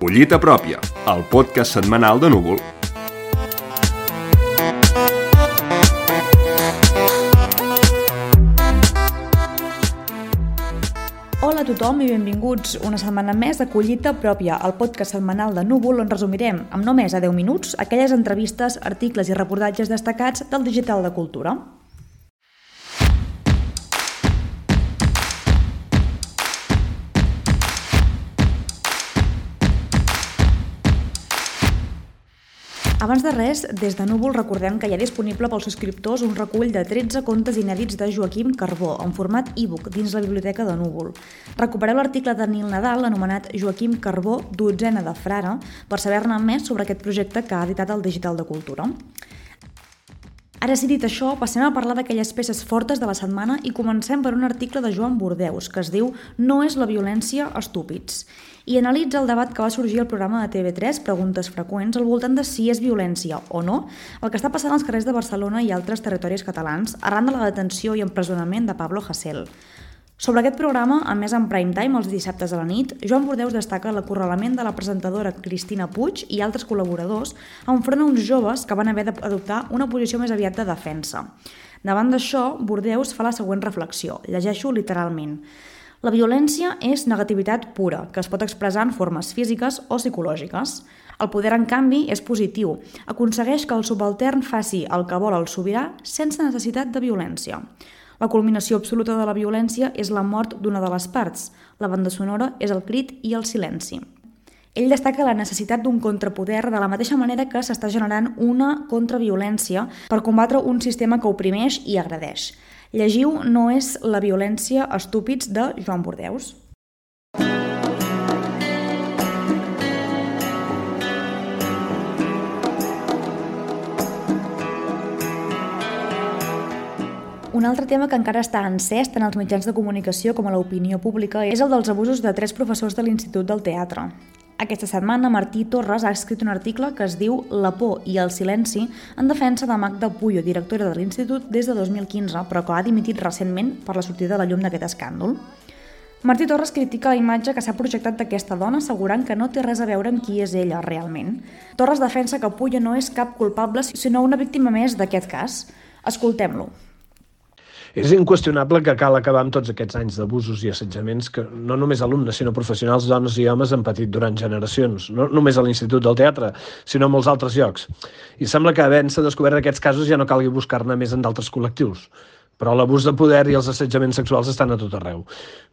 Collita pròpia, el podcast setmanal de Núvol. A tothom i benvinguts una setmana més de Collita Pròpia, el podcast setmanal de Núvol on resumirem, amb només a 10 minuts, aquelles entrevistes, articles i reportatges destacats del digital de cultura. Abans de res, des de Núvol recordem que hi ha disponible pels subscriptors un recull de 13 contes inèdits de Joaquim Carbó en format e-book dins la biblioteca de Núvol. Recupereu l'article de Nil Nadal anomenat Joaquim Carbó, dotzena de frare, per saber-ne més sobre aquest projecte que ha editat el Digital de Cultura. Ara sí, dit això, passem a parlar d'aquelles peces fortes de la setmana i comencem per un article de Joan Bordeus que es diu No és la violència estúpids i analitza el debat que va sorgir al programa de TV3 Preguntes freqüents al voltant de si és violència o no el que està passant als carrers de Barcelona i altres territoris catalans arran de la detenció i empresonament de Pablo Hasél. Sobre aquest programa, a més en prime time els dissabtes a la nit, Joan Bordeus destaca l'acorralament de la presentadora Cristina Puig i altres col·laboradors enfront a uns joves que van haver d'adoptar una posició més aviat de defensa. Davant d'això, Bordeus fa la següent reflexió, llegeixo literalment. La violència és negativitat pura, que es pot expressar en formes físiques o psicològiques. El poder, en canvi, és positiu. Aconsegueix que el subaltern faci el que vol el sobirà sense necessitat de violència. La culminació absoluta de la violència és la mort d'una de les parts. La banda sonora és el crit i el silenci. Ell destaca la necessitat d'un contrapoder de la mateixa manera que s'està generant una contraviolència per combatre un sistema que oprimeix i agradeix. Llegiu No és la violència estúpids de Joan Bordeus. Altre tema que encara està encès tant als mitjans de comunicació com a l'opinió pública és el dels abusos de tres professors de l'Institut del Teatre. Aquesta setmana, Martí Torres ha escrit un article que es diu La por i el silenci en defensa de Magda Puyo, directora de l'Institut des de 2015, però que ha dimitit recentment per la sortida de la llum d'aquest escàndol. Martí Torres critica la imatge que s'ha projectat d'aquesta dona assegurant que no té res a veure amb qui és ella realment. Torres defensa que Puyo no és cap culpable, sinó una víctima més d'aquest cas. Escoltem-lo. És inqüestionable que cal acabar amb tots aquests anys d'abusos i assetjaments que no només alumnes, sinó professionals, dones i homes han patit durant generacions, no només a l'Institut del Teatre, sinó a molts altres llocs. I sembla que havent-se descobert aquests casos ja no calgui buscar-ne més en d'altres col·lectius però l'abús de poder i els assetjaments sexuals estan a tot arreu.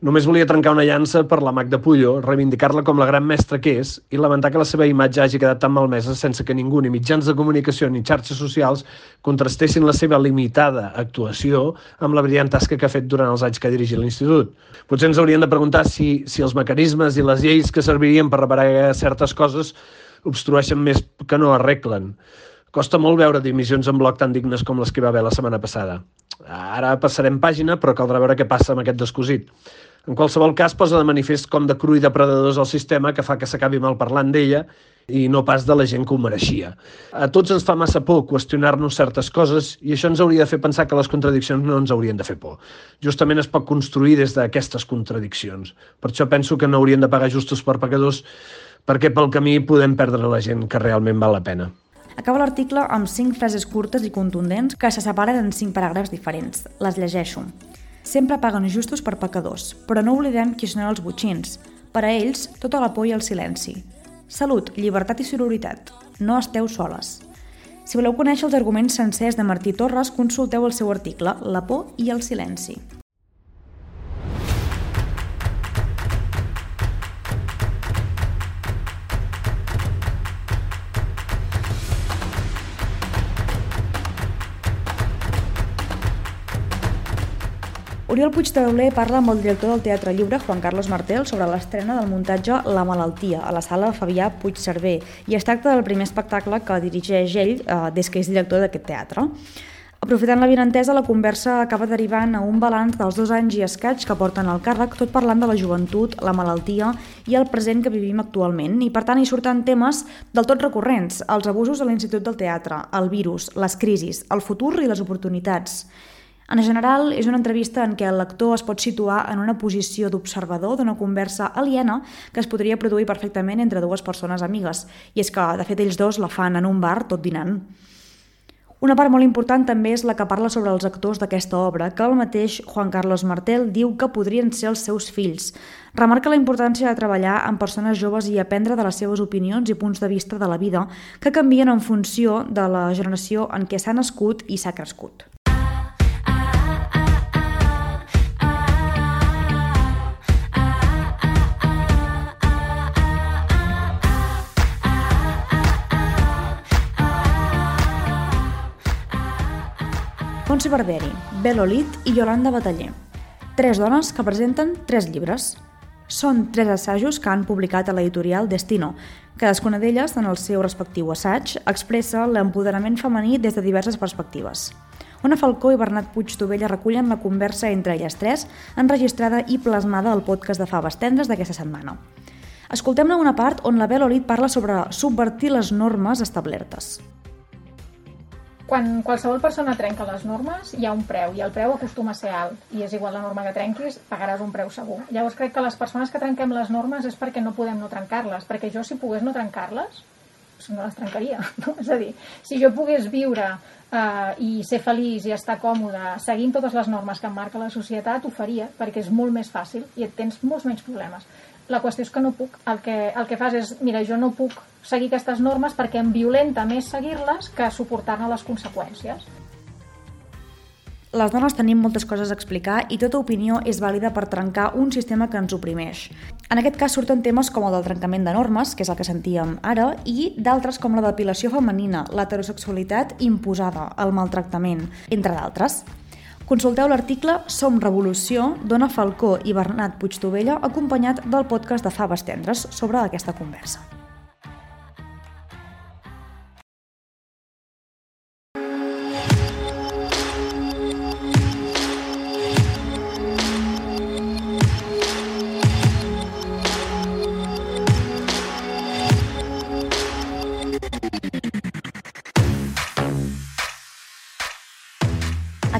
Només volia trencar una llança per la Magda Pullo, reivindicar-la com la gran mestra que és i lamentar que la seva imatge hagi quedat tan malmesa sense que ningú, ni mitjans de comunicació ni xarxes socials, contrastessin la seva limitada actuació amb la brillant tasca que ha fet durant els anys que ha dirigit l'Institut. Potser ens haurien de preguntar si, si els mecanismes i les lleis que servirien per reparar certes coses obstrueixen més que no arreglen. Costa molt veure dimissions en bloc tan dignes com les que va haver la setmana passada. Ara passarem pàgina, però caldrà veure què passa amb aquest descosit. En qualsevol cas, posa de manifest com de cru i depredadors el sistema que fa que s'acabi mal parlant d'ella i no pas de la gent que ho mereixia. A tots ens fa massa por qüestionar-nos certes coses i això ens hauria de fer pensar que les contradiccions no ens haurien de fer por. Justament es pot construir des d'aquestes contradiccions. Per això penso que no haurien de pagar justos per pecadors perquè pel camí podem perdre la gent que realment val la pena. Acaba l'article amb cinc frases curtes i contundents que se separen en cinc paràgrafs diferents. Les llegeixo. Sempre paguen justos per pecadors, però no oblidem qui són els butxins. Per a ells, tota la por i el silenci. Salut, llibertat i sororitat. No esteu soles. Si voleu conèixer els arguments sencers de Martí Torres, consulteu el seu article La por i el silenci. Oriol Puigtauler parla amb el director del Teatre Lliure, Juan Carlos Martel, sobre l'estrena del muntatge La malaltia, a la sala Fabià Puigcerver, i es tracta del primer espectacle que dirigeix ell eh, des que és director d'aquest teatre. Aprofitant la vinentesa, la conversa acaba derivant a un balanç dels dos anys i escaig que porten al càrrec, tot parlant de la joventut, la malaltia i el present que vivim actualment. I per tant hi surten temes del tot recurrents, els abusos a l'Institut del Teatre, el virus, les crisis, el futur i les oportunitats. En general, és una entrevista en què el lector es pot situar en una posició d'observador d'una conversa aliena que es podria produir perfectament entre dues persones amigues. I és que, de fet, ells dos la fan en un bar tot dinant. Una part molt important també és la que parla sobre els actors d'aquesta obra, que el mateix Juan Carlos Martel diu que podrien ser els seus fills. Remarca la importància de treballar amb persones joves i aprendre de les seves opinions i punts de vista de la vida que canvien en funció de la generació en què s'ha nascut i s'ha crescut. Montse Barberi, Belolit i Yolanda Bataller. Tres dones que presenten tres llibres. Són tres assajos que han publicat a l'editorial Destino. Cadascuna d'elles, en el seu respectiu assaig, expressa l'empoderament femení des de diverses perspectives. Ona Falcó i Bernat Puig Tovella recullen la conversa entre elles tres, enregistrada i plasmada al podcast de Faves Tendres d'aquesta setmana. Escoltem-ne una part on la Belolit parla sobre subvertir les normes establertes quan qualsevol persona trenca les normes, hi ha un preu, i el preu acostuma a ser alt, i és igual la norma que trenquis, pagaràs un preu segur. Llavors crec que les persones que trenquem les normes és perquè no podem no trencar-les, perquè jo si pogués no trencar-les, no les trencaria. No? És a dir, si jo pogués viure eh, i ser feliç i estar còmode seguint totes les normes que em marca la societat, ho faria, perquè és molt més fàcil i et tens molts menys problemes. La qüestió és que no puc. El que, el que fas és, mira, jo no puc seguir aquestes normes perquè em violenta més seguir-les que suportar-ne les conseqüències. Les dones tenim moltes coses a explicar i tota opinió és vàlida per trencar un sistema que ens oprimeix. En aquest cas surten temes com el del trencament de normes, que és el que sentíem ara, i d'altres com la depilació femenina, l'heterosexualitat imposada, el maltractament, entre d'altres. Consulteu l'article Som Revolució d'Ona Falcó i Bernat Puigtovella acompanyat del podcast de Faves Tendres sobre aquesta conversa.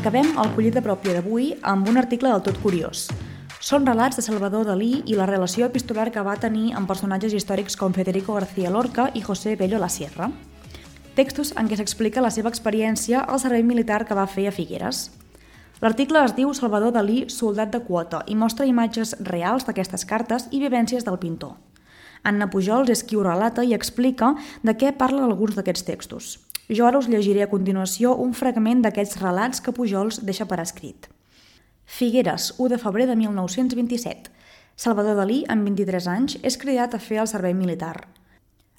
Acabem el collit de pròpia d'avui amb un article del tot curiós. Són relats de Salvador Dalí i la relació epistolar que va tenir amb personatges històrics com Federico García Lorca i José Bello La Sierra. Textos en què s'explica la seva experiència al servei militar que va fer a Figueres. L'article es diu Salvador Dalí, soldat de quota, i mostra imatges reals d'aquestes cartes i vivències del pintor. Anna Pujols és qui ho relata i explica de què parlen alguns d'aquests textos. Jo ara us llegiré a continuació un fragment d'aquests relats que Pujols deixa per escrit. Figueres, 1 de febrer de 1927. Salvador Dalí, amb 23 anys, és cridat a fer el servei militar.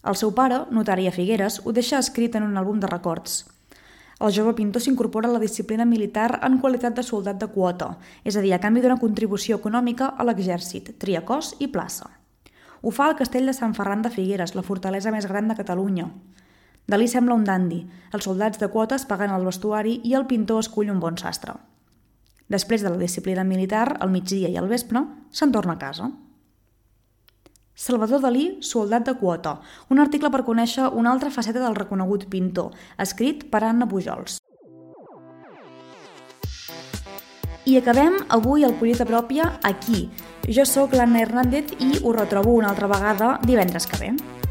El seu pare, notari a Figueres, ho deixa escrit en un àlbum de records. El jove pintor s'incorpora a la disciplina militar en qualitat de soldat de quota, és a dir, a canvi d'una contribució econòmica a l'exèrcit, tria cos i plaça. Ho fa al castell de Sant Ferran de Figueres, la fortalesa més gran de Catalunya. Dalí sembla un dandi, els soldats de quotes paguen el vestuari i el pintor escull un bon sastre. Després de la disciplina militar, al migdia i al vespre, se'n torna a casa. Salvador Dalí, soldat de quota, un article per conèixer una altra faceta del reconegut pintor, escrit per Anna Pujols. I acabem avui el Collita Pròpia aquí. Jo sóc l'Anna Hernández i us retrobo una altra vegada divendres que ve.